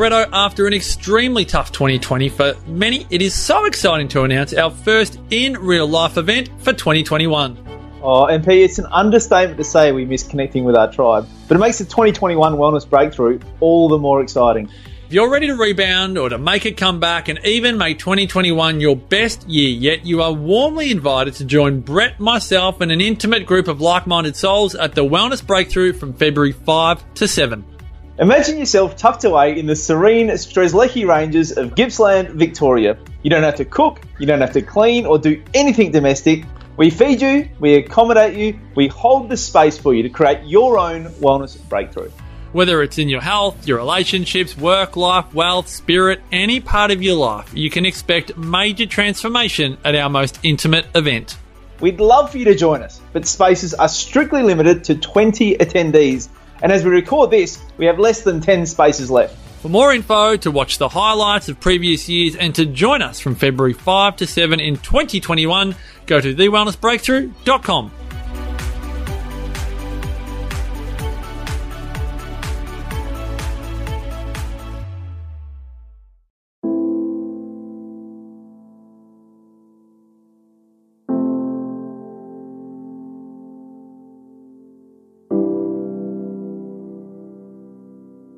After an extremely tough 2020 for many, it is so exciting to announce our first in real life event for 2021. Oh, MP, it's an understatement to say we miss connecting with our tribe, but it makes the 2021 Wellness Breakthrough all the more exciting. If you're ready to rebound or to make a comeback and even make 2021 your best year yet, you are warmly invited to join Brett, myself, and an intimate group of like minded souls at the Wellness Breakthrough from February 5 to 7. Imagine yourself tucked away in the serene Strzelecki Ranges of Gippsland, Victoria. You don't have to cook, you don't have to clean or do anything domestic. We feed you, we accommodate you, we hold the space for you to create your own wellness breakthrough. Whether it's in your health, your relationships, work, life, wealth, spirit, any part of your life, you can expect major transformation at our most intimate event. We'd love for you to join us, but spaces are strictly limited to 20 attendees. And as we record this, we have less than 10 spaces left. For more info, to watch the highlights of previous years, and to join us from February 5 to 7 in 2021, go to thewellnessbreakthrough.com.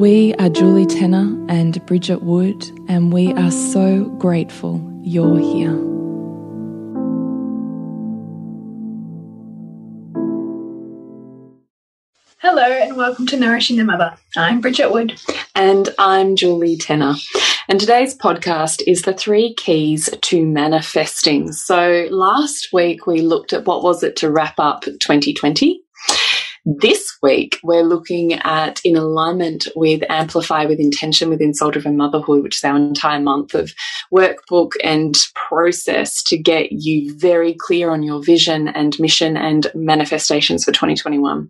We are Julie Tenner and Bridget Wood, and we are so grateful you're here. Hello and welcome to Nourishing the Mother. I'm Bridget Wood. And I'm Julie Tenner. And today's podcast is the three keys to manifesting. So last week we looked at what was it to wrap up 2020. This week, we're looking at in alignment with Amplify with Intention within Soul Driven Motherhood, which is our entire month of workbook and process to get you very clear on your vision and mission and manifestations for 2021.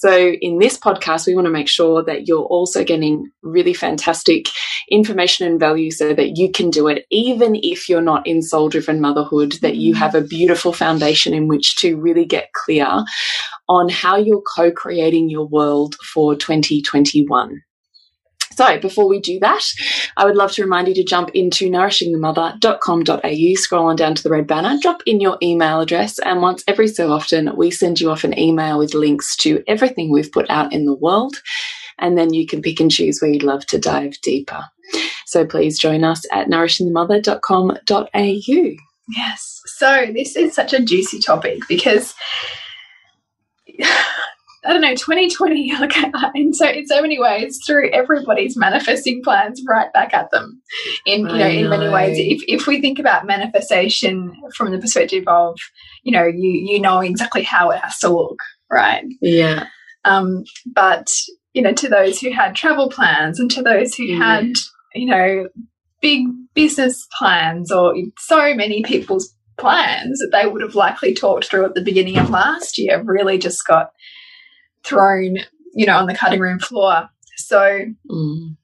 So, in this podcast, we want to make sure that you're also getting really fantastic information and value so that you can do it, even if you're not in soul driven motherhood, that you mm-hmm. have a beautiful foundation in which to really get clear on how you're co creating your world for 2021. So before we do that, I would love to remind you to jump into nourishingthemother.com.au, scroll on down to the red banner, drop in your email address, and once every so often, we send you off an email with links to everything we've put out in the world. And then you can pick and choose where you'd love to dive deeper. So please join us at nourishingthemother.com.au. Yes. So this is such a juicy topic because I don't know, 2020, like, in so in so many ways, through everybody's manifesting plans right back at them. In you know, know, in many ways, if if we think about manifestation from the perspective of, you know, you you know exactly how it has to look, right? Yeah. Um, but you know, to those who had travel plans and to those who yeah. had, you know, big business plans or so many people's plans that they would have likely talked through at the beginning of last year really just got thrown, you know, on the cutting room floor. So mm.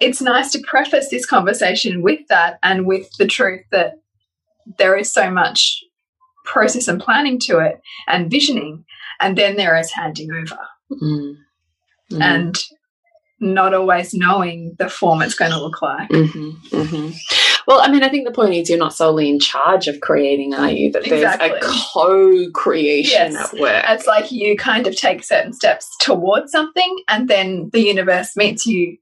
it's nice to preface this conversation with that and with the truth that there is so much process and planning to it and visioning and then there is handing over Mm. Mm. and not always knowing the form it's going to look like hmm hmm Well, I mean, I think the point is you're not solely in charge of creating, are you? That there's Exactly. a co-creation Yes. at work. it's like you kind of take certain steps towards something and then the universe meets you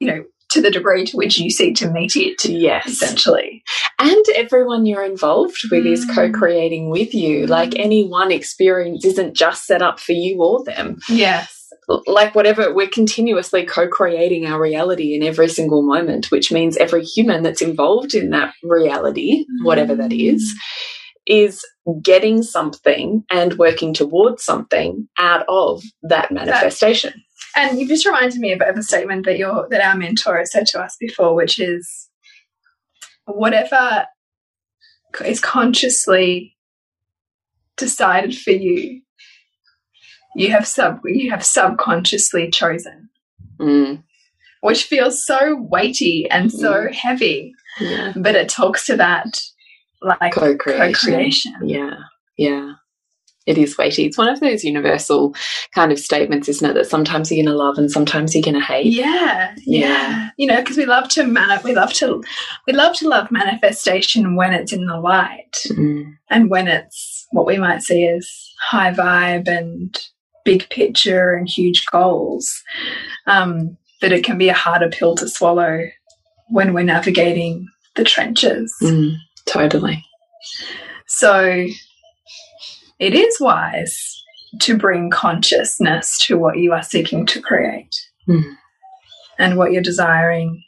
you know to the degree to which you seek to meet it Yes. essentially And everyone you're involved with is Mm. co-creating with you. Like any one experience isn't just set up for you or them. yes like whatever we're continuously co-creating our reality in every single moment which means every human that's involved in that reality whatever that mm. is is getting something and working towards something out of that manifestation. And you've just reminded me of, of a statement that your that our mentor has said to us before which is whatever is consciously decided for you you have sub you have subconsciously chosen. Mm, which feels so weighty and so heavy yeah. but it talks to that like co-creation. co-creation. Yeah. Yeah. It is weighty. It's one of those universal kind of statements isn't it that sometimes you're gonna love and sometimes you're gonna hate? Yeah. Yeah. yeah. You know because we love to man we love to we love to love manifestation when it's in the light Mm, and when it's what we might see as high vibe and big picture and huge goals um but it can be a harder pill to swallow when we're navigating the trenches mm, totally So it is wise to bring consciousness to what you are seeking to create Mm. and what you're desiring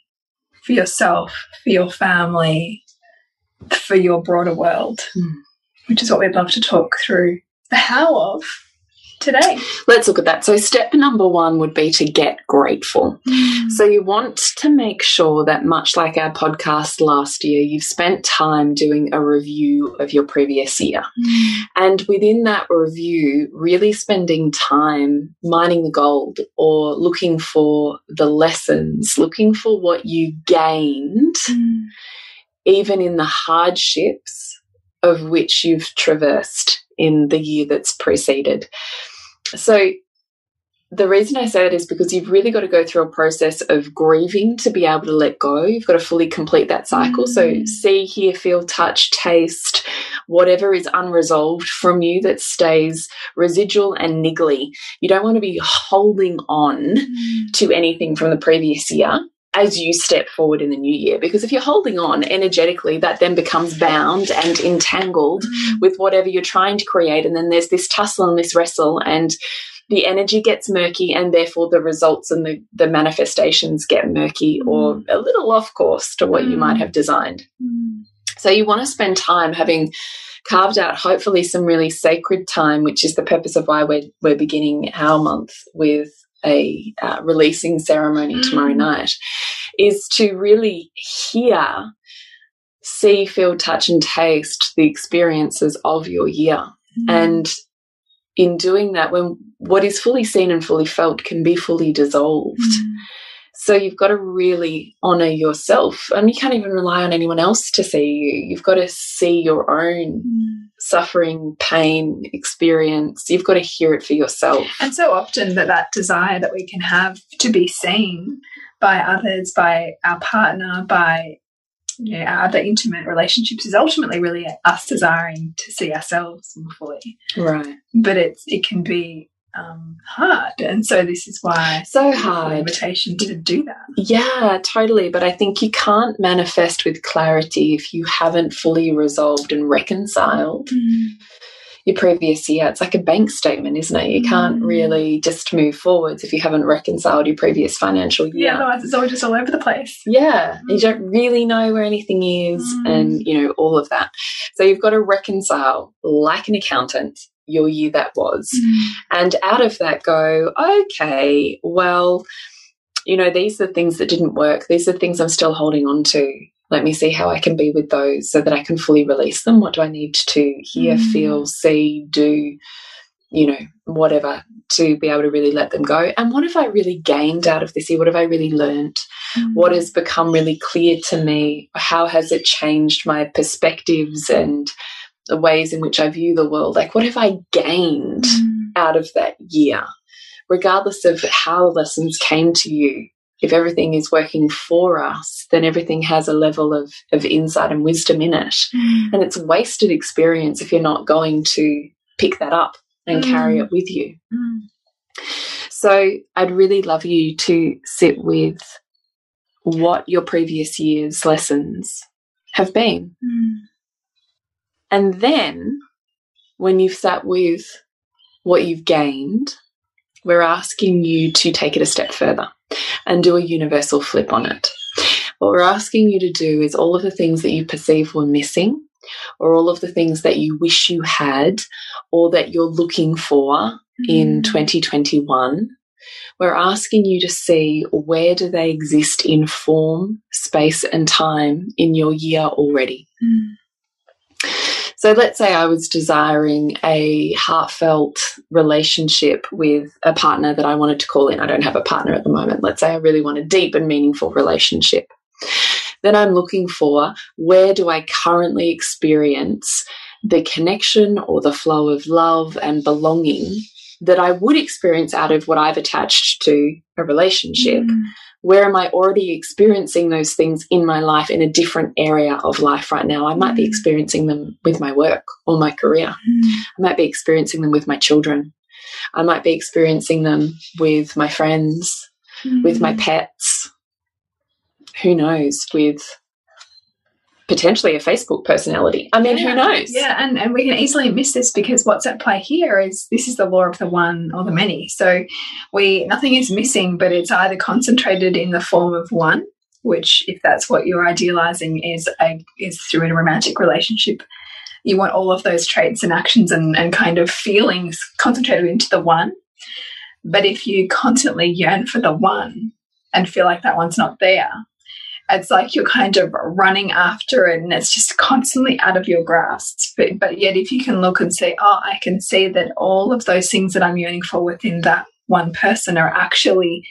for yourself, for your family, for your broader world, Mm. which is what we'd love to talk through the how of today. Let's look at that. So, step number one would be to get grateful. Hmm. So, you want to make sure that, much like our podcast last year, you've spent time doing a review of your previous year. Hmm. And within that review, really spending time mining the gold or looking for the lessons, looking for what you gained, hmm. even in the hardships of which you've traversed in the year that's preceded. So, the reason I say that is because you've really got to go through a process of grieving to be able to let go. You've got to fully complete that cycle. So, Mm. see, hear, feel, touch, taste, whatever is unresolved from you that stays residual and niggly. You don't want to be holding on to anything from the previous year as you step forward in the new year. Because if you're holding on energetically, that then becomes bound and entangled mm. with whatever you're trying to create. And then there's this tussle and this wrestle, and the energy gets murky, and therefore the results and the, the manifestations get murky mm. or a little off course to what you Mm. might have designed. Mm. So you want to spend time having carved out hopefully some really sacred time, which is the purpose of why we're, we're beginning our month with a uh, releasing ceremony tomorrow Mm. night, is to really hear, see, feel, touch, and taste the experiences of your year. And in doing that, when what is fully seen and fully felt can be fully dissolved. So you've got to really honor yourself, and you can't even rely on anyone else to see you. You've got to see your own mm. suffering, pain, experience. You've got to hear it for yourself. And so often that that desire that we can have to be seen by others, by our partner, by you know, our other intimate relationships is ultimately really us desiring to see ourselves more fully. Right. But it's it can be um, hard, and so this is why So hard. invitation to do that. Yeah, totally. But I think you can't manifest with clarity if you haven't fully resolved and reconciled your previous year. It's like a bank statement, isn't it? You can't Mm. really just move forwards if you haven't reconciled your previous financial year. Yeah, otherwise it's all just all over the place. Yeah, you don't really know where anything is, Mm. and you know, all of that. So you've got to reconcile, like an accountant, your year that was. And out of that, go, okay, well, you know, these are things that didn't work. These are things I'm still holding on to. Let me see how I can be with those so that I can fully release them. What do I need to hear, Mm. feel, see, do, you know, whatever to be able to really let them go? And what have I really gained out of this year? What have I really learned? Mm. What has become really clear to me? How has it changed my perspectives and the ways in which I view the world? Like, what have I gained mm. out of that year? Regardless of how the lessons came to you, if everything is working for us, then everything has a level of, of insight and wisdom in it. Mm. And it's wasted experience if you're not going to pick that up and mm. carry it with you. Mm. So I'd really love you to sit with what your previous year's lessons have been. Mm. And then when you've sat with what you've gained, we're asking you to take it a step further and do a universal flip on it. What we're asking you to do is all of the things that you perceive were missing, or all of the things that you wish you had, or that you're looking for mm. in 2021. We're asking you to see where do they exist in form, space, and time in your year already. Mm. So let's say I was desiring a heartfelt relationship with a partner that I wanted to call in. I don't have a partner at the moment. Let's say I really want a deep and meaningful relationship. Then I'm looking for where do I currently experience the connection or the flow of love and belonging that I would experience out of what I've attached to a relationship. Mm where am I already experiencing those things in my life in a different area of life right now? I might be mm. experiencing them with my work or my career. Mm. I might be experiencing them with my children. I might be experiencing them with my friends, mm. with my mm. pets. Who knows, with potentially a Facebook personality. I mean, yeah, who knows? Yeah, and, and we can easily miss this because what's at play here is this is the law of the one or the many. So we nothing is missing, but it's either concentrated in the form of one, which if that's what you're idealizing is a is through a romantic relationship. You want all of those traits and actions and, and kind of feelings concentrated into the one. But if you constantly yearn for the one and feel like that one's not there, it's like you're kind of running after it and it's just constantly out of your grasp. But, but yet, if you can look and say, oh, I can see that all of those things that I'm yearning for within that one person are actually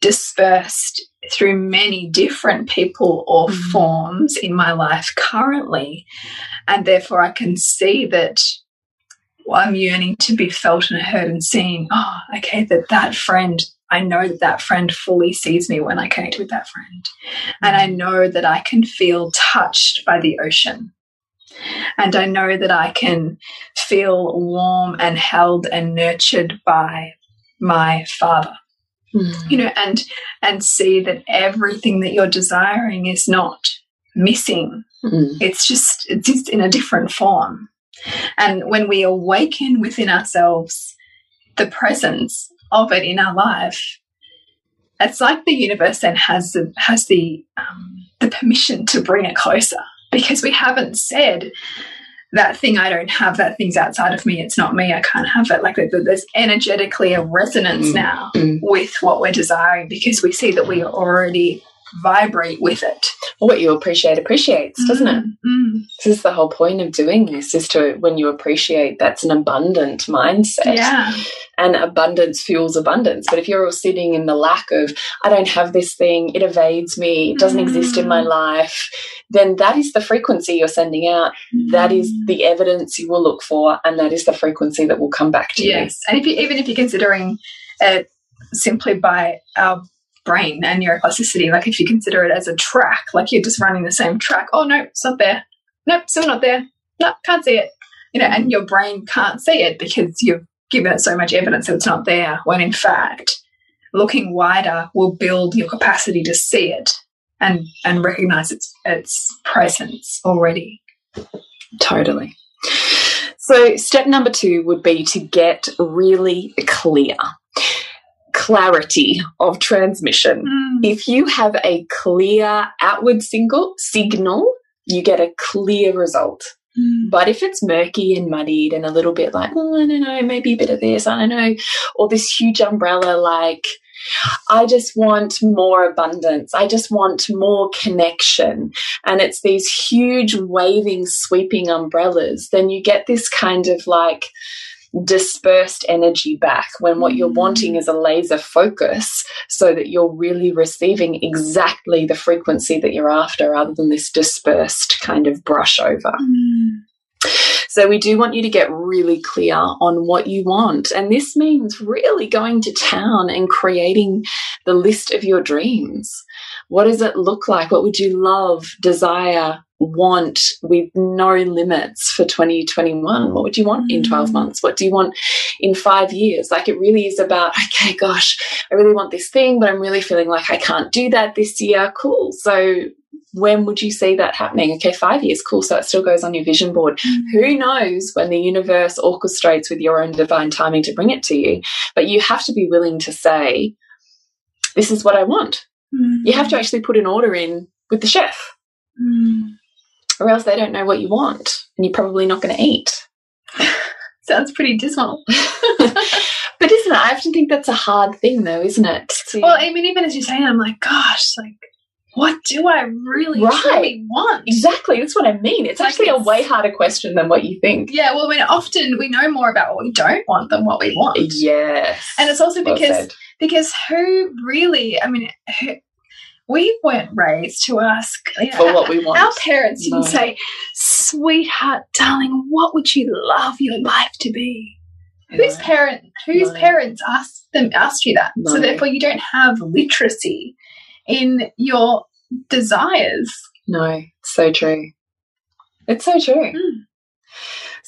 dispersed through many different people or mm. forms in my life currently. And therefore, I can see that well, I'm yearning to be felt and heard and seen. Oh, okay, that that friend I know that that friend fully sees me when I connect with that friend. And I know that I can feel touched by the ocean. And I know that I can feel warm and held and nurtured by my father. Mm. You know, and and see that everything that you're desiring is not missing. Mm. It's just it's just in a different form. And when we awaken within ourselves the presence of it in our life, it's like the universe then has the has the um, the permission to bring it closer because we haven't said that thing I don't have, that thing's outside of me, it's not me, I can't have it. Like there's energetically a resonance mm. now mm. with what we're desiring because we see that we already vibrate with it. What you appreciate appreciates, doesn't it? Mm. This is the whole point of doing this is to when you appreciate that's an abundant mindset. Yeah. And abundance fuels abundance. But if you're all sitting in the lack of, I don't have this thing, it evades me, it doesn't mm. exist in my mm. life, then that is the frequency you're sending out. Mm. That is mm. the evidence you will look for, and that is the frequency that will come back to yes. you. Yes. And if you even if you're considering it simply by our brain and neuroplasticity. Like if you consider it as a track, like you're just running the same track. Oh no, it's not there. Nope, still not there. No, can't see it. You know, and your brain can't see it because you've given it so much evidence that it's not there. When in fact, looking wider will build your capacity to see it and and recognize its its presence already. Totally. So, step number two would be to get really clear clarity of transmission. Mm. If you have a clear outward single signal, you get a clear result. Mm. But if it's murky and muddied and a little bit like, oh, I don't know, maybe a bit of this, I don't know, or this huge umbrella like, I just want more abundance. I just want more connection. And it's these huge waving, sweeping umbrellas. Then you get this kind of like dispersed energy back when what you're wanting is a laser focus so that you're really receiving exactly the frequency that you're after rather than this dispersed kind of brush over. Mm. So we do want you to get really clear on what you want. And this means really going to town and creating the list of your dreams. What does it look like? What would you love, desire, want with no limits for 2021? What would you want in 12 months? What do you want in five years? Like it really is about, okay, gosh, I really want this thing, but I'm really feeling like I can't do that this year. Cool. So when would you see that happening? Okay, five years, cool. So it still goes on your vision board. Mm. Who knows when the universe orchestrates with your own divine timing to bring it to you? But you have to be willing to say, this is what I want. Mm. You have to actually put an order in with the chef, Mm. Or else they don't know what you want, and you're probably not going to eat. Sounds pretty dismal. But isn't it? I often think that's a hard thing, though, isn't it? To- Well, I mean, even as you're saying, I'm like, gosh, like, what do I really Right. truly want? exactly. That's what I mean. It's Like actually a way harder question than what you think. Yeah, well, I mean, often we know more about what we don't want than what we want. Yes. And it's also Well because said. because who really? I mean, who, we weren't raised to ask you know, for what we want. Our parents didn't No. say, "Sweetheart, darling, what would you love your life to be?" Whose parent? Whose No. parents asked them asked you that? So therefore, you don't have literacy in your desires. No, so true. It's so true. Mm.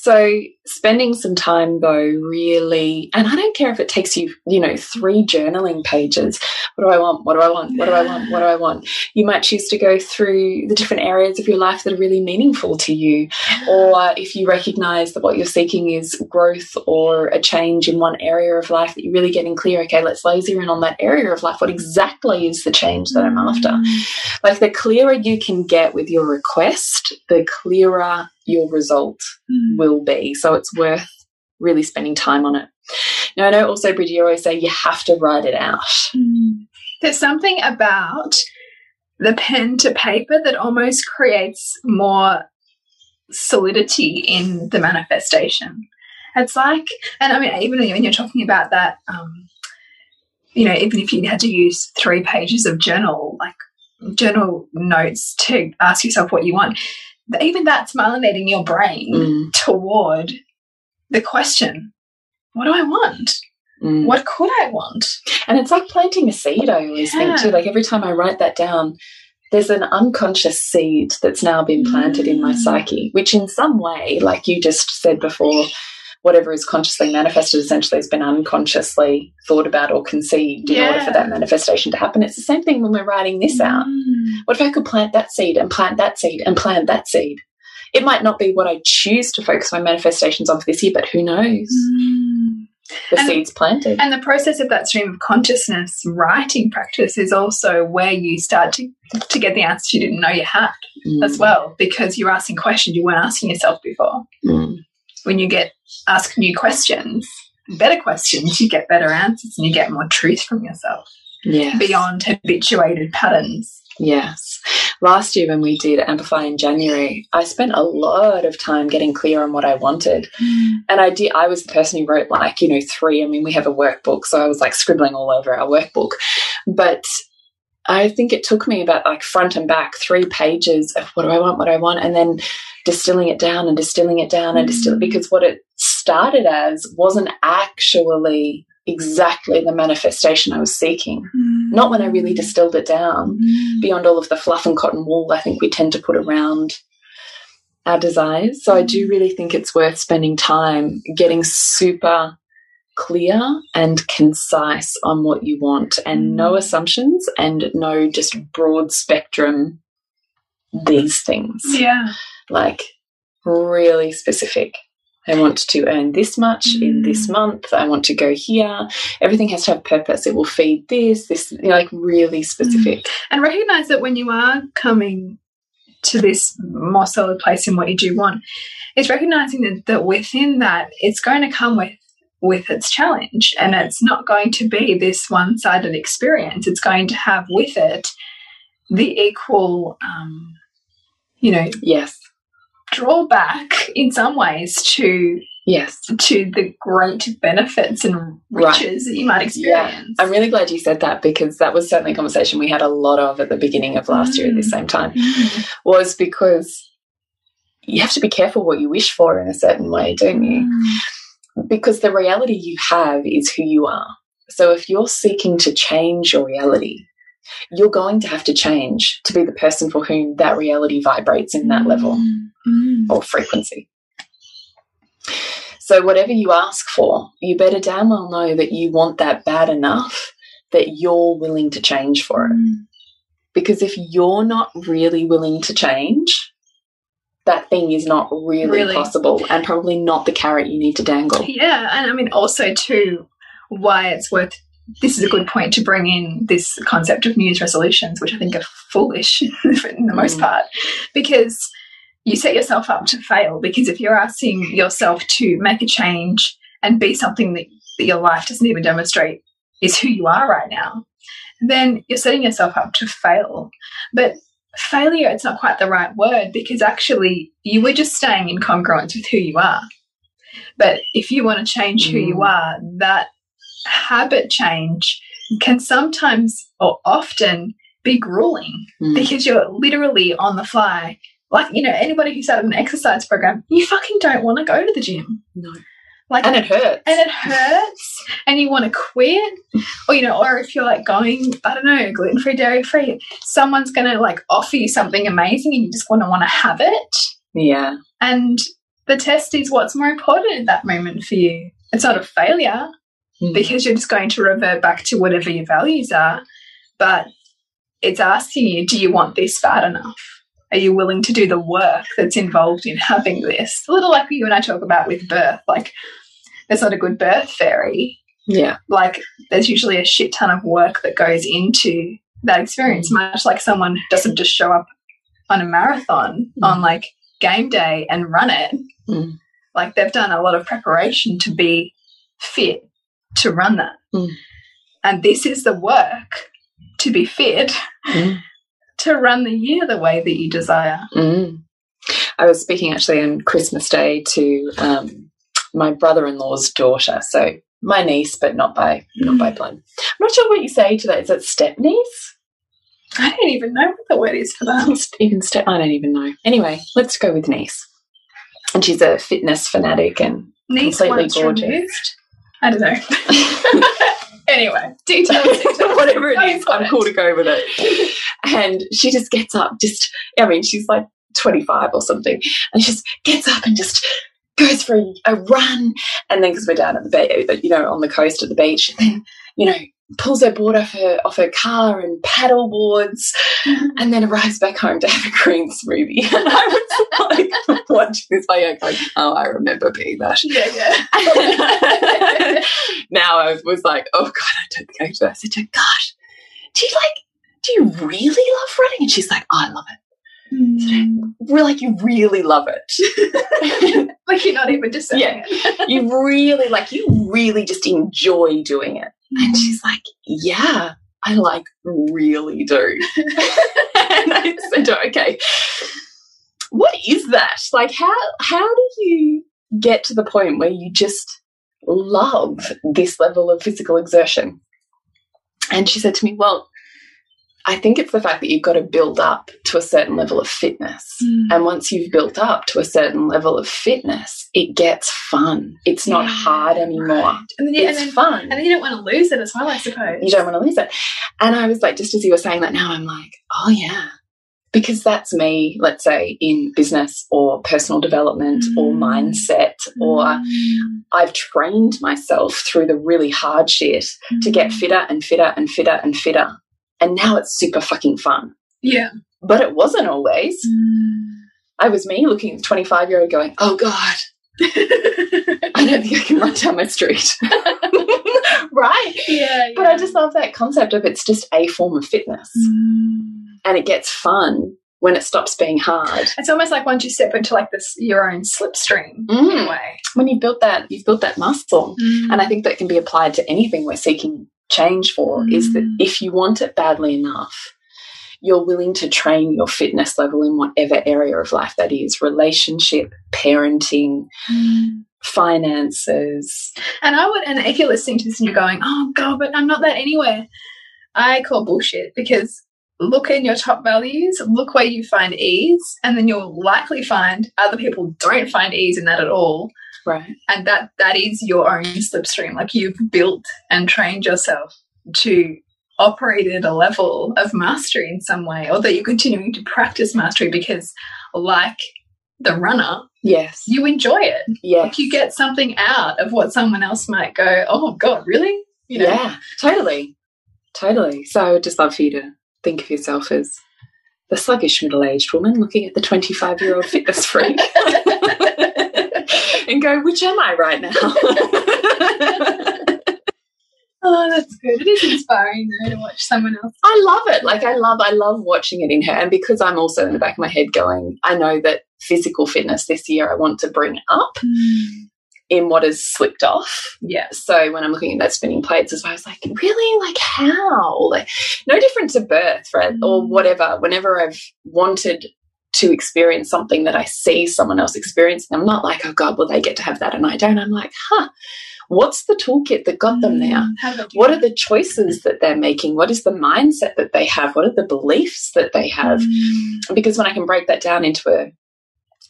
So spending some time though really and I don't care if it takes you, you know, three journaling pages. What do I want? What do I want? What do I want? What do I want? You might choose to go through the different areas of your life that are really meaningful to you. Or if you recognize that what you're seeking is growth or a change in one area of life that you're really getting clear, okay, let's laser in on that area of life. What exactly is the change that I'm after? Mm. Like the clearer you can get with your request, the clearer your result Mm. will be. So it's worth really spending time on it. Now, I know also, Bridget, you always say you have to write it out. Mm. There's something about the pen to paper that almost creates more solidity in the manifestation. It's like, and I mean, even when you're talking about that, um, you know, even if you had to use three pages of journal, like journal notes to ask yourself what you want, even that's melanating your brain Mm, toward the question, what do I want? mm. What could I want? And it's like planting a seed, I always think too. Like every time I write that down, there's an unconscious seed that's now been planted in my Mm. psyche, which in some way, like you just said before, whatever is consciously manifested essentially has been unconsciously thought about or conceived in order for that manifestation to happen. It's the same thing when we're writing this mm. out. Mm. What if I could plant that seed and plant that seed and plant that seed? It might not be what I choose to focus my manifestations on for this year, but who knows? The mm. And- seed's planted. And the process of that stream of consciousness writing practice is also where you start to, to get the answers you didn't know you had mm. as well, because you're asking questions you weren't asking yourself before. Mm. When you get asked new questions, better questions, you get better answers and you get more truth from yourself Yes. beyond habituated patterns. Yes. Last year, when we did Amplify in January, I spent a lot of time getting clear on what I wanted. And I did, I was the person who wrote like, you know, three. I mean, we have a workbook, so I was like scribbling all over our workbook. But I think it took me about like front and back three pages of what do I want, what do I want, and then distilling it down and distilling it down and distilling mm. because what it started as wasn't actually exactly the manifestation I was seeking. Mm. Not when I really distilled it down. Mm. Beyond all of the fluff and cotton wool I think we tend to put around our desires. So I do really think it's worth spending time getting super clear and concise on what you want and no mm. assumptions and no just broad spectrum these things. Yeah. Like really specific. I want to earn this much in this mm. month. I want to go here. Everything has to have purpose. It will feed this, this, you know, like really mm. specific. and recognize that when you are coming to this more solid place in what you do want, it's recognizing that, that within that it's going to come with with its challenge and it's not going to be this one-sided experience it's going to have with it the equal um, you know Yes. drawback in some ways to Yes. to the great benefits and Right. riches that you might experience Yeah. I'm really glad you said that because that was certainly a conversation we had a lot of at the beginning of last year at the same time. Mm. Was because you have to be careful what you wish for in a certain way, don't you? Because the reality you have is who you are. So if you're seeking to change your reality, you're going to have to change to be the person for whom that reality vibrates in that level Mm. or frequency. So, whatever you ask for, you better damn well know that you want that bad enough that you're willing to change for it. Because if you're not really willing to change, that thing is not really, Really. possible and probably not the carrot you need to dangle. Yeah, and I mean also too why it's worth this is a good point to bring in this concept of New Year's resolutions, which I think are foolish in the most Mm. part, because you set yourself up to fail. Because if you're asking yourself to make a change and be something that, that your life doesn't even demonstrate is who you are right now, then you're setting yourself up to fail. But failure, it's not quite the right word because actually you were just staying in congruence with who you are. But if you want to change who you Mm. are, that habit change can sometimes or often be grueling Mm. because you're literally on the fly. Like, you know, anybody who started an exercise program, you fucking don't want to go to the gym. No. Like, And it hurts. and it hurts and you want to quit or you know or if you're like going i don't know gluten-free dairy-free someone's going to like offer you something amazing and you just want to want to have it yeah. and the test is what's more important at that moment for you it's not a failure Mm. because you're just going to revert back to whatever your values are but it's asking you do you want this bad enough are you willing to do the work that's involved in having this a little like you and i talk about with birth like there's not a good birth fairy Yeah. like there's usually a shit ton of work that goes into that experience much like someone doesn't just show up on a marathon Mm. on like game day and run it Mm. like they've done a lot of preparation to be fit to run that Mm. and this is the work to be fit Mm. to run the year the way that you desire Mm. I was speaking actually on Christmas Day to um, my brother-in-law's daughter, so my niece, but not by not by hmm. blood. I'm not sure what you say to that. Is it step niece? i don't even know what the word is for that Even step? I don't even know. Anyway, let's go with niece. And she's a fitness fanatic, and Niece Completely gorgeous. removed i don't know anyway details, details. whatever it is, I'm cool to go with it. And she just gets up, just I mean, she's like 25 or something, and she just gets up and just goes for a, a run, and then because we're down at the bay, uh, you know, on the coast at the beach, then you know pulls her board off her off her car and paddle boards, mm-hmm. and then arrives back home to have a green smoothie. And I was like watching this by going, oh, I remember being that. yeah yeah now I was like, oh god, I don't think I do that. I said to her, gosh, do you like, do you really love running? And she's like, oh, I love it. We're like, you really love it. like you're not even just saying Yeah. it. you really like, you really just enjoy doing it. And mm. she's like, yeah, I like really do. and I said, okay, what is that? Like, how how do you get to the point where you just love this level of physical exertion? And she said to me, well, I think it's the fact that you've got to build up to a certain level of fitness. Mm. And once you've built up to a certain level of fitness, it gets fun. It's not Yeah, hard anymore. right. And then, you, and, It's then, fun. and then you don't want to lose it as well, I suppose. you don't want to lose it. And I was like, just as you were saying that now, I'm like, oh yeah. Because that's me, let's say, in business or personal development or Mm. mindset, or mm. I've trained myself through the really hard shit to get mm. fitter and fitter and fitter and fitter. And now it's super fucking fun. Yeah. But it wasn't always. Mm. I was me looking at the 25 year old going, oh God, I don't think I can run down my street. right? yeah, But I just love that concept of it's just a form of fitness mm. and it gets fun when it stops being hard. It's almost like once you step into like this your own slipstream in a Mm. way. When you've built that, you've built that muscle. Mm. And I think that can be applied to anything we're seeking change for is that Mm. if you want it badly enough, you're willing to train your fitness level in whatever area of life that is relationship, parenting, mm. finances. And I would, and if you're listening to this and you're going, oh God, but I'm not that anywhere, I call bullshit because look in your top values, look where you find ease, and then you'll likely find other people don't find ease in that at all. Right. And that that is your own slipstream. Like you've built and trained yourself to operate at a level of mastery in some way, or that you're continuing to practice mastery because, like the runner, yes, you enjoy it. Yes, like you get something out of what someone else might go, "Oh God, really?" You know? Yeah, totally, totally. So I would just love for you to think of yourself as the sluggish middle-aged woman looking at the 25-year-old fitness freak and go, "Which am I right now?" Oh, that's good. It is inspiring though to watch someone else. I love it. Like I love, I love watching it in her. And because I'm also in the back of my head going, I know that physical fitness this year I want to bring up mm. in what has slipped off. Yeah. So when I'm looking at that spinning plates as well, I was like, really? Like how? Like no different to birth, right? Mm. Or whatever. Whenever I've wanted to experience something that I see someone else experiencing, I'm not like, oh God, well, they get to have that and I don't. I'm like, huh, what's the toolkit that got them there? Mm, what are the choices that they're making? What is the mindset that they have? What are the beliefs that they have? Mm. Because when I can break that down into a,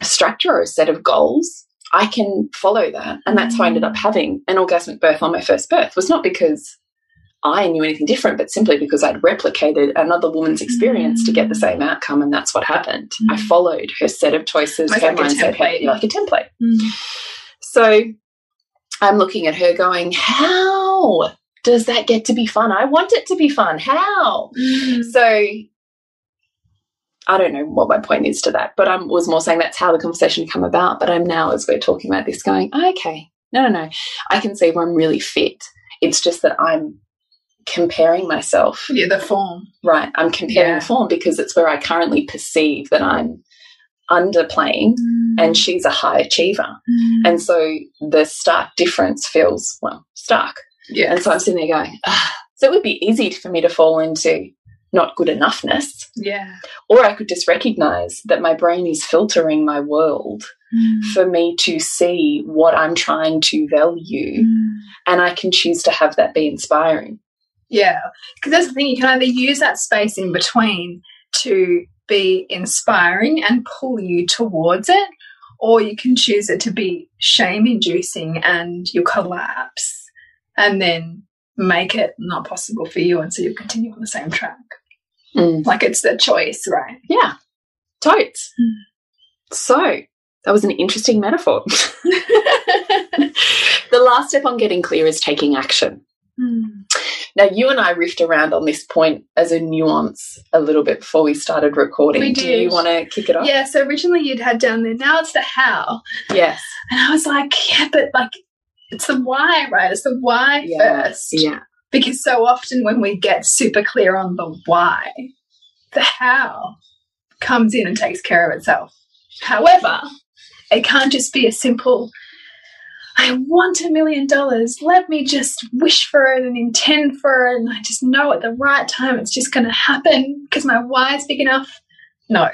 a structure or a set of goals, I can follow that. And that's how I ended up mm. having an orgasmic birth on my first birth. It was not because I knew anything different, but simply because I'd replicated another woman's experience mm. to get the same outcome, and that's what happened. Mm. I followed her set of choices, like her like mindset, a like a template. Mm. So I'm looking at her going, How does that get to be fun? I want it to be fun. How? Mm. So I don't know what my point is to that, but I was more saying that's how the conversation come about. But I'm now, as we're talking about this, going, okay, no, no, no. I can see where I'm really fit. It's just that I'm comparing myself. Yeah, the form. Right. I'm comparing yeah. form because it's where I currently perceive that I'm underplaying mm. and she's a high achiever. Mm. And so the stark difference feels, well, stark. Yeah. And so I'm sitting there going, so it would be easy for me to fall into not good enoughness. Yeah. Or I could just recognize that my brain is filtering my world mm. for me to see what I'm trying to value. Mm. And I can choose to have that be inspiring. Yeah. Because that's the thing, you can either use that space in between to be inspiring and pull you towards it, or you can choose it to be shame inducing and you collapse and then make it not possible for you. And so you continue on the same track. Mm. Like it's the choice, right? Yeah, totes. Mm. So that was an interesting metaphor. the last step on getting clear is taking action. Mm. Now, you and I riffed around on this point as a nuance a little bit before we started recording. We Do you want to kick it off? Yeah, so originally you'd had down there, now it's the how. Yes. And I was like, yeah, but like, it's the why, right? It's the why yeah. first. Yeah. Because so often when we get super clear on the why, the how comes in and takes care of itself. However, it can't just be a simple I want a million dollars. Let me just wish for it and intend for it. And I just know at the right time it's just going to happen because my why is big enough. No.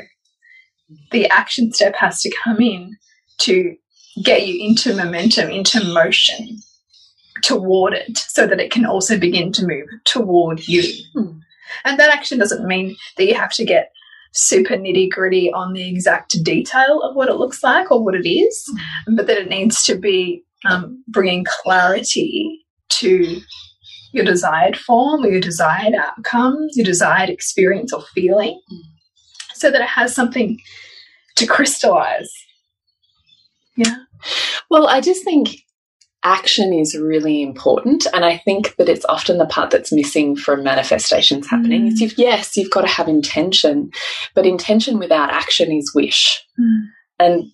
The action step has to come in to get you into momentum, into motion toward it so that it can also begin to move toward you. Hmm. And that action doesn't mean that you have to get super nitty gritty on the exact detail of what it looks like or what it is, hmm. but that it needs to be um, bringing clarity to your desired form or your desired outcome, your desired experience or feeling, so that it has something to crystallize. Yeah. Well, I just think action is really important. And I think that it's often the part that's missing from manifestations happening. Mm. Is you've, yes, you've got to have intention, but intention without action is wish. Mm. And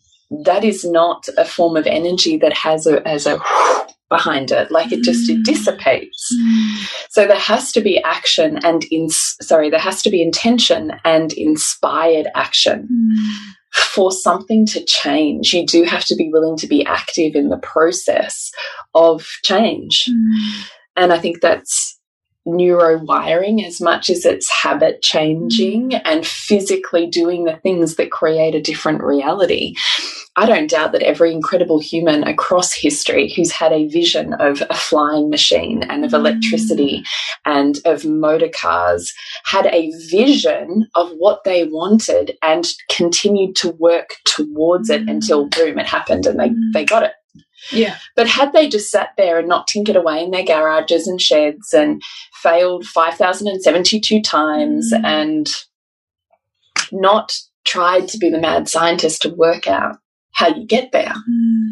that is not a form of energy that has a as a behind it like it just it mm. dissipates Mm. so there has to be action and in sorry there has to be intention and inspired action Mm. for something to change you do have to be willing to be active in the process of change Mm. and i think that's neurowiring as much as it's habit changing mm. and physically doing the things that create a different reality. I don't doubt that every incredible human across history who's had a vision of a flying machine and of mm. electricity and of motor cars had a vision of what they wanted and continued to work towards it until mm. boom, it happened and they, they got it. Yeah. But had they just sat there and not tinkered away in their garages and sheds and failed 5,072 times Mm. and not tried to be the mad scientist to work out how you get there,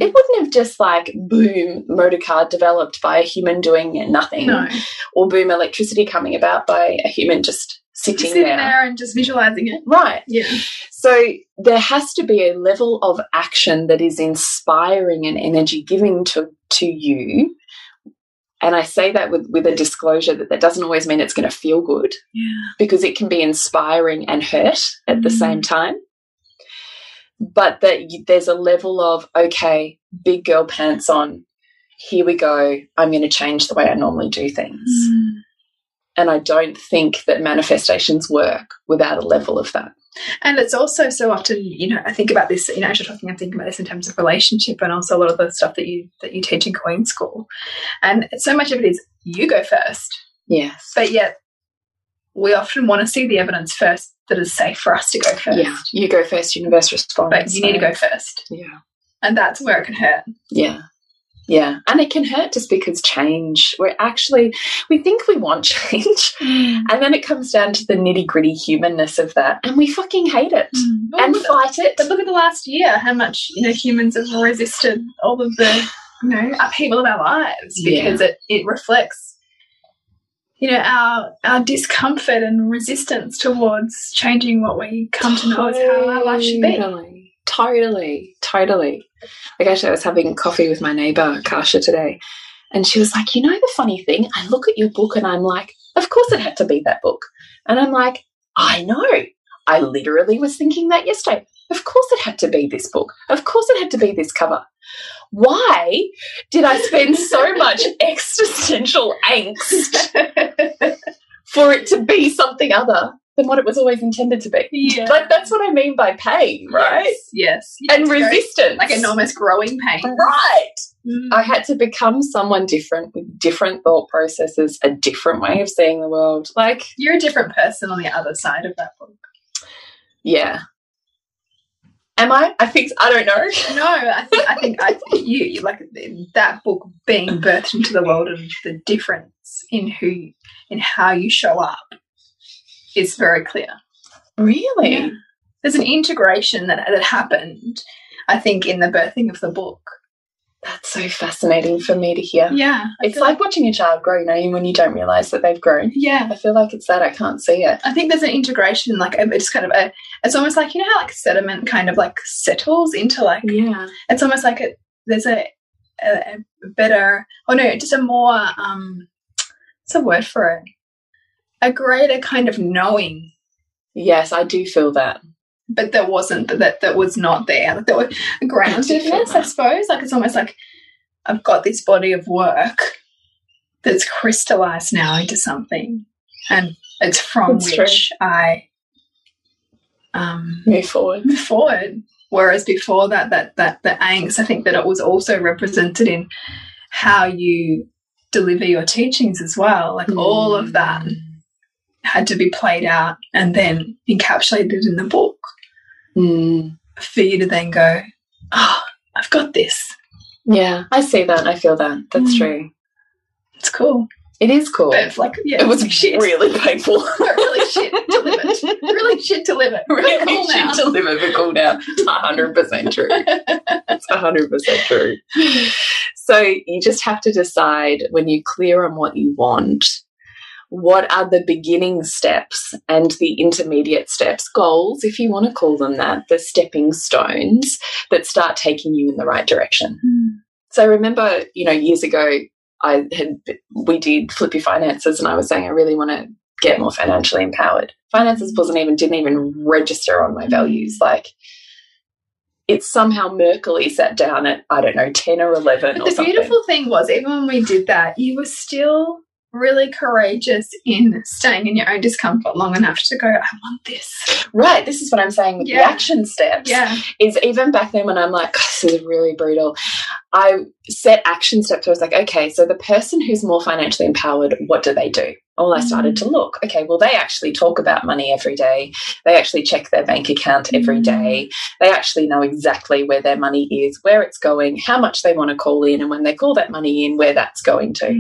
it wouldn't have just like boom, motor car developed by a human doing nothing, No. or boom, electricity coming about by a human just sitting, Sitting there. there and just visualizing it. Right. Yeah. So there has to be a level of action that is inspiring and energy giving to to you. And I say that with, with a disclosure that that doesn't always mean it's going to feel good Yeah. because it can be inspiring and hurt at the Mm. same time. But that y- there's a level of, okay, big girl pants on, here we go, I'm going to change the way I normally do things. And I don't think that manifestations work without a level of that. And it's also so often, you know, I think about this, you know, as you're talking, I'm thinking about this in terms of relationship and also a lot of the stuff that you that you teach in Queen School. And so much of it is you go first, Yes. but yet we often want to see the evidence first that is safe for us to go first. Yeah, you go first, universe responds. But you need to go first. Yeah, And that's where it can hurt. yeah, yeah. And it can hurt just because change, we're actually, we think we want change. Mm. And then it comes down to the nitty gritty humanness of that. And we fucking hate it mm. Well, and look- fight it. But look at the last year, how much you know humans have resisted all of the you know upheaval of our lives because it it reflects you know our our discomfort and resistance towards changing what we come to know as how our life should be. Totally, totally. Like actually, I was having coffee with my neighbor Kasha today, and she was like, "You know, the funny thing, I look at your book and I'm like, of course it had to be that book," and I'm like, "I know." I literally was thinking that yesterday. Of course it had to be this book. Of course it had to be this cover. Why did I spend so much existential angst for it to be something other than what it was always intended to be? yeah. Like that's what I mean by pain, right? Yes. yes. And resistance. like enormous growing pain. Right. Mm. I had to become someone different with different thought processes, a different way of seeing the world. Like, You're a different person on the other side of that book. yeah. Am I? I think I don't know. No, I think I think I think you, you like that book being birthed into the world and the difference in who in how you show up is very clear. Really? Yeah. There's an integration that that happened, I think, in the birthing of the book. That's so fascinating for me to hear. Yeah, I It's feel like watching a child grow, you know, when you don't realize that they've grown. yeah. I feel like it's that I can't see it. I think there's an integration, like a- it's kind of a, it's almost like you know how like sediment kind of like settles into like Yeah. it's almost like it, there's a, a, a better oh no just a more um what's a word for it a greater kind of knowing Yes, I do feel that. but that wasn't that that was not there like there was a groundedness i suppose like it's almost like i've got this body of work that's crystallized now into something and it's from That's which i um Move forward. move forward. Whereas before that, that that the angst, I think that it was also represented in how you deliver your teachings as well. Like all of that had to be played out and then encapsulated in the book Mm. for you to then go, oh, I've got this. Yeah, I see that. I feel that. That's Mm. true. It's cool. It is cool. But it's like, yeah, it was shit. really painful. really shit delivered. Really shit delivered. really cool now. shit delivered but cool now. It's hundred percent true. It's hundred percent true. So you just have to decide when you're clear on what you want, what are the beginning steps and the intermediate steps, goals, if you want to call them that, the stepping stones that start taking you in the right direction. Hmm. So I remember, you know, years ago, I had we did Flip Your Finances, and I was saying I really want to get more financially empowered. Finances wasn't even didn't even register on my values. Hmm. Like it somehow murkily sat down at I don't know ten or eleven But the beautiful thing was, even when we did that, you were still really courageous in staying in your own discomfort long enough to go, I want this. Right. This is what I'm saying with Yeah. the action steps. Yeah. Is even back then when I'm like, this is really brutal, I set action steps. I was like, okay, so the person who's more financially empowered, what do they do? Well, I started to look. Okay, well, they actually talk about money every day. They actually check their bank account every Mm. They actually know exactly where their money is, where it's going, how much they want to call in, and when they call that money in, where that's going to.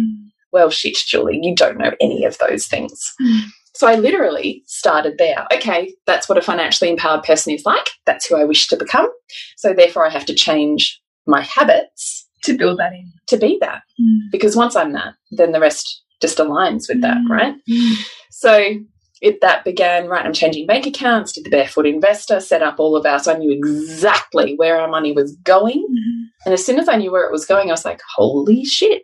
Well, shit, Julie, you don't know any of those things. Mm. So I literally started there. Okay, that's what a financially empowered person is like. That's who I wish to become. So therefore, I have to change my habits To build that in. to be that. Because once I'm that, then the rest just aligns with that, Mm. right? So it, that began, right, I'm changing bank accounts, did the Barefoot Investor, set up all of our, so I knew exactly where our money was going. And as soon as I knew where it was going, I was like, holy shit,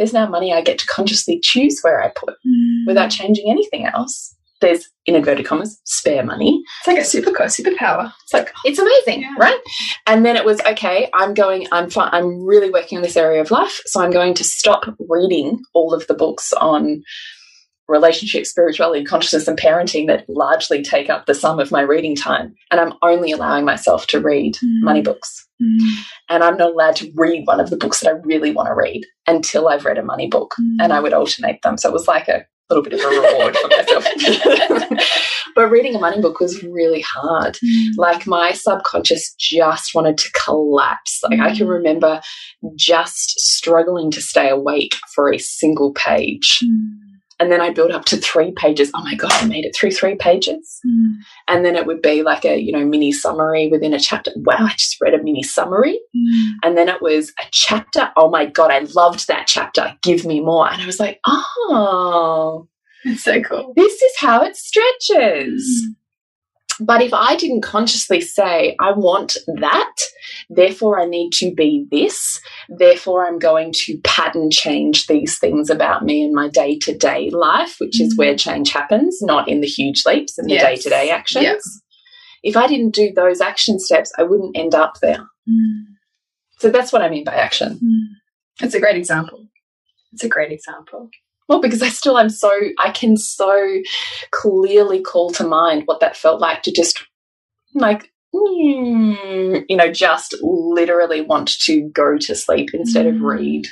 there's now money I get to consciously choose where I put mm. without changing anything else. There's, in inverted commas, spare money. It's like a super superpower. It's like, it's amazing, Yeah. right? And then it was, okay, I'm going, I'm fi- I'm really working on this area of life. So I'm going to stop reading all of the books on relationship, spirituality, consciousness, and parenting that largely take up the sum of my reading time. And I'm only allowing myself to read Mm. money books. Mm. And I'm not allowed to read one of the books that I really want to read until I've read a money book. Mm. And I would alternate them. So it was like a little bit of a reward for myself. but reading a money book was really hard. Mm. Like my subconscious just wanted to collapse. Like I can remember just struggling to stay awake for a single page. And then I built up to three pages. Oh my God, I made it through three pages. Hmm. And then it would be like a, you know, mini summary within a chapter. Wow, I just read a mini summary. Hmm. And then it was a chapter. Oh my God, I loved that chapter. Give me more. And I was like, oh, It's so cool. this is how it stretches. Hmm. But if I didn't consciously say, I want that, therefore I need to be this, therefore I'm going to pattern change these things about me in my day to day life, which is where mm-hmm. change happens, not in the huge leaps and the day to day actions. If I didn't do those action steps, I wouldn't end up there. Mm. So that's what I mean by action. Mm. It's a great example. It's a great example. Well, because I still am so, I can so clearly call to mind what that felt like to just like, mm, you know, just literally want to go to sleep instead of read.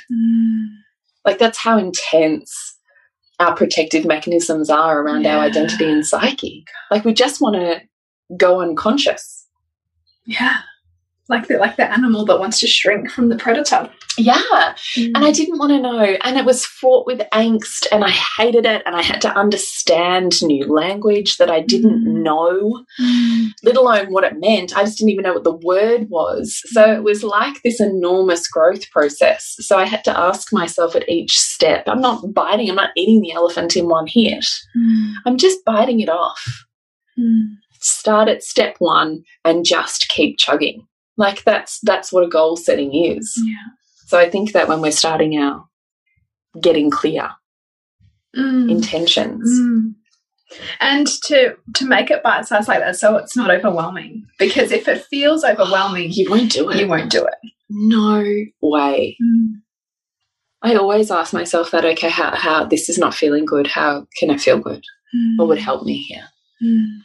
Like, that's how intense our protective mechanisms are around our identity and psyche. Like, we just want to go unconscious. Yeah. Like the like the animal that wants to shrink from the predator. Yeah. Mm. And I didn't want to know. And it was fraught with angst, and I hated it. And I had to understand new language that I didn't Mm. know, mm. let alone what it meant. I just didn't even know what the word was. So it was like this enormous growth process. So I had to ask myself at each step I'm not biting, I'm not eating the elephant in one hit, mm. I'm just biting it off. Start at step one and just keep chugging. Like that's that's what a goal setting is. Yeah. So I think that when we're starting our getting clear Mm. intentions, Mm. And to to make it bite sized like that, so it's not overwhelming. Because if it feels overwhelming, you won't do it. you won't do it. No way. I always ask myself that. Okay, how how this is not feeling good. How can I feel good? What would help me here? Mm.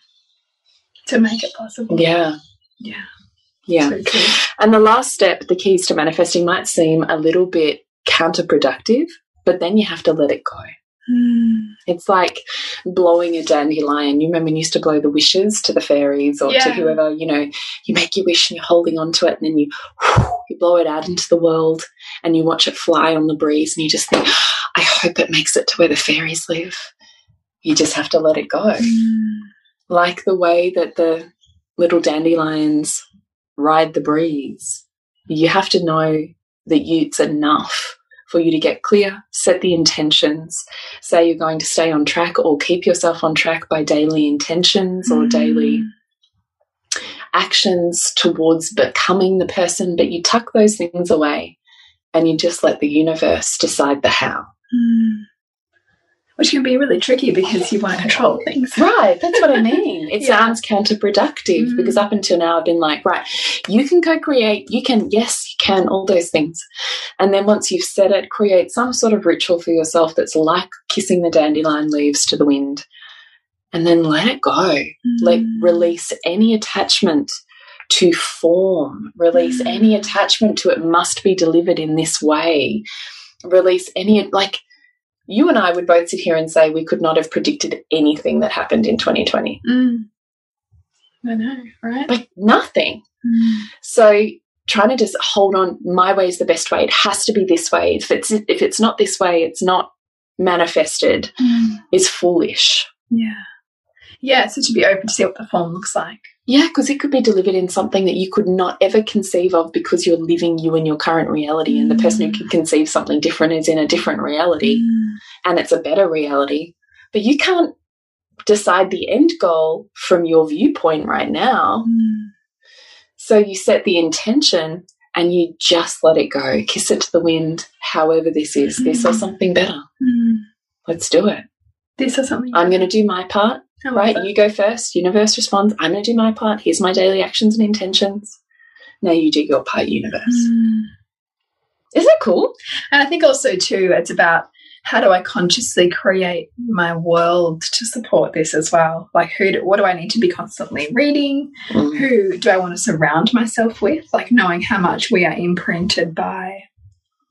To make it possible. Yeah, Yeah. Yeah. So. And the last step, the keys to manifesting, might seem a little bit counterproductive, but then you have to let it go. Hmm. It's like blowing a dandelion. You remember when you used to blow the wishes to the fairies or to whoever, you know, you make your wish and you're holding on to it and then you, you blow it out into the world and you watch it fly on the breeze and you just think, I hope it makes it to where the fairies live. You just have to let it go. Hmm. Like the way that the little dandelions ride the breeze. You have to know that you, it's enough for you to get clear, set the intentions, say you're going to stay on track or keep yourself on track by daily intentions or daily mm. actions towards becoming the person, but you tuck those things away and you just let the universe decide the how. Mm. Which can be really tricky because you want to control things. Right, that's what I mean. It Yeah. sounds counterproductive Mm. because up until now I've been like, right, you can co create, you can, yes, you can, all those things. And then once you've said it, create some sort of ritual for yourself that's like kissing the dandelion leaves to the wind. And then let it go. Mm. Let release any attachment to form, release mm. any attachment to it must be delivered in this way. Release any like you and I would both sit here and say we could not have predicted anything that happened in 2020. Mm. I know, right? Like nothing. Mm. So trying to just hold on, my way is the best way. It has to be this way. If it's if it's not this way, it's not manifested. Mm. It's foolish. Yeah. Yeah, so to be open to see what the form looks like. Yeah, because it could be delivered in something that you could not ever conceive of because you're living you in your current reality, and the person who can conceive something different is in a different reality, mm. and it's a better reality. But you can't decide the end goal from your viewpoint right now. Mm. So you set the intention and you just let it go, kiss it to the wind, however this is, mm. this or something better. Mm. Let's do it. This or something. I'm going to do my part. Right, that. you go first. Universe responds. I'm going to do my part. Here's my daily actions and intentions. Now you do your part, universe. Mm. Isn't it cool? And I think also too, it's about how do I consciously create my world to support this as well? Like, who? Do, what do I need to be constantly reading? Mm. Who do I want to surround myself with? Like, knowing how much we are imprinted by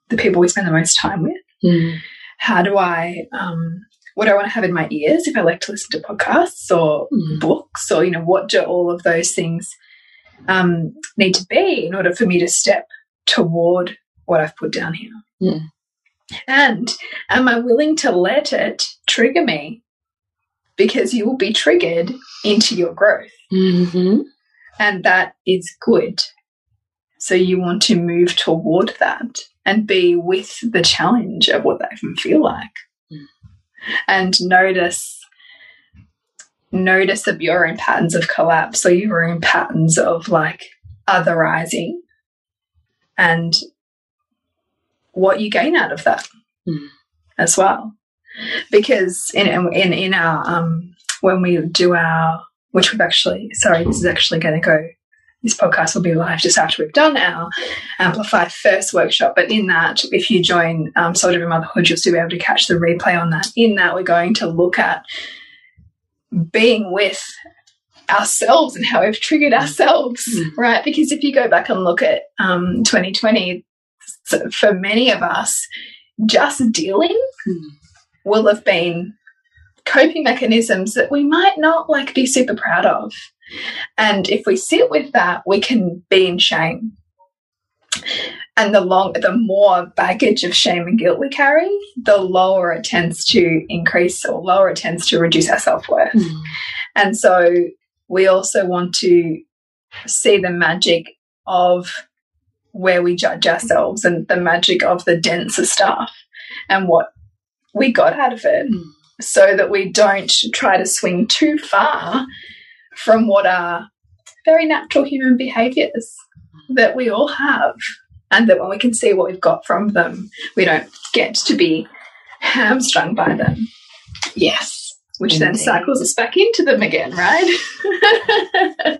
the people we spend the most time with. Mm. How do I? Um, what do I want to have in my ears if I like to listen to podcasts or mm. books, or you know, what do all of those things um, need to be in order for me to step toward what I've put down here? Mm. And am I willing to let it trigger me? Because you will be triggered into your growth. Mm -hmm. And that is good. So you want to move toward that and be with the challenge of what that can feel like. Mm. And notice notice of your own patterns of collapse or your own patterns of like otherizing and what you gain out of that mm. as well. Because in in in our um, when we do our which we've actually sorry this is actually going to go this podcast will be live just after we've done our Amplify First workshop. But in that, if you join um, Soul Driven Motherhood, you'll still be able to catch the replay on that. In that, we're going to look at being with ourselves and how we've triggered ourselves, mm. right? Because if you go back and look at um, 2020, so for many of us, just dealing mm. will have been coping mechanisms that we might not like be super proud of. And if we sit with that, we can be in shame. And the long the more baggage of shame and guilt we carry, the lower it tends to increase or lower it tends to reduce our self-worth. Mm. And so we also want to see the magic of where we judge ourselves and the magic of the denser stuff and what we got out of it mm. so that we don't try to swing too far from what are very natural human behaviors that we all have and that when we can see what we've got from them we don't get to be hamstrung by them yes which Indeed. then cycles us back into them again right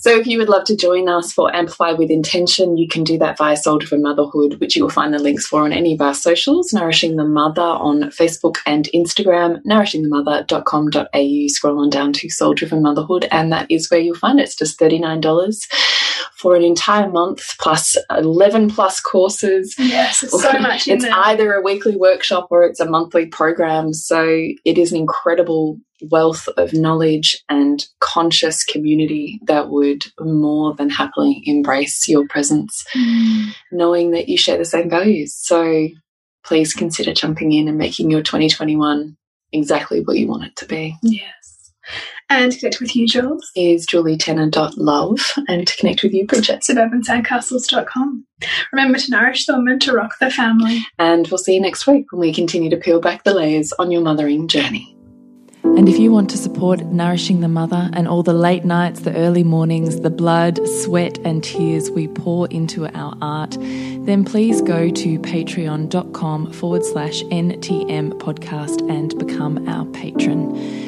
So if you would love to join us for Amplify with Intention, you can do that via Soul Driven Motherhood, which you will find the links for on any of our socials, Nourishing the Mother on Facebook and Instagram, nourishingthemother.com.au. Scroll on down to Soul Driven Motherhood, and that is where you'll find it. It's just $39 for an entire month plus 11 plus courses. Yes, it's so much. it's either a weekly workshop or it's a monthly program. So it is an incredible wealth of knowledge and conscious community that would more than happily embrace your presence, mm. knowing that you share the same values. So please consider jumping in and making your 2021 exactly what you want it to be. Yes. And to connect with you, Jules, is julietenner.love. And to connect with you, Bridget, suburbansandcastles.com. Remember to nourish the woman, to rock the family. And we'll see you next week when we continue to peel back the layers on your mothering journey. And if you want to support Nourishing the Mother and all the late nights, the early mornings, the blood, sweat, and tears we pour into our art, then please go to patreon.com forward slash NTM podcast and become our patron.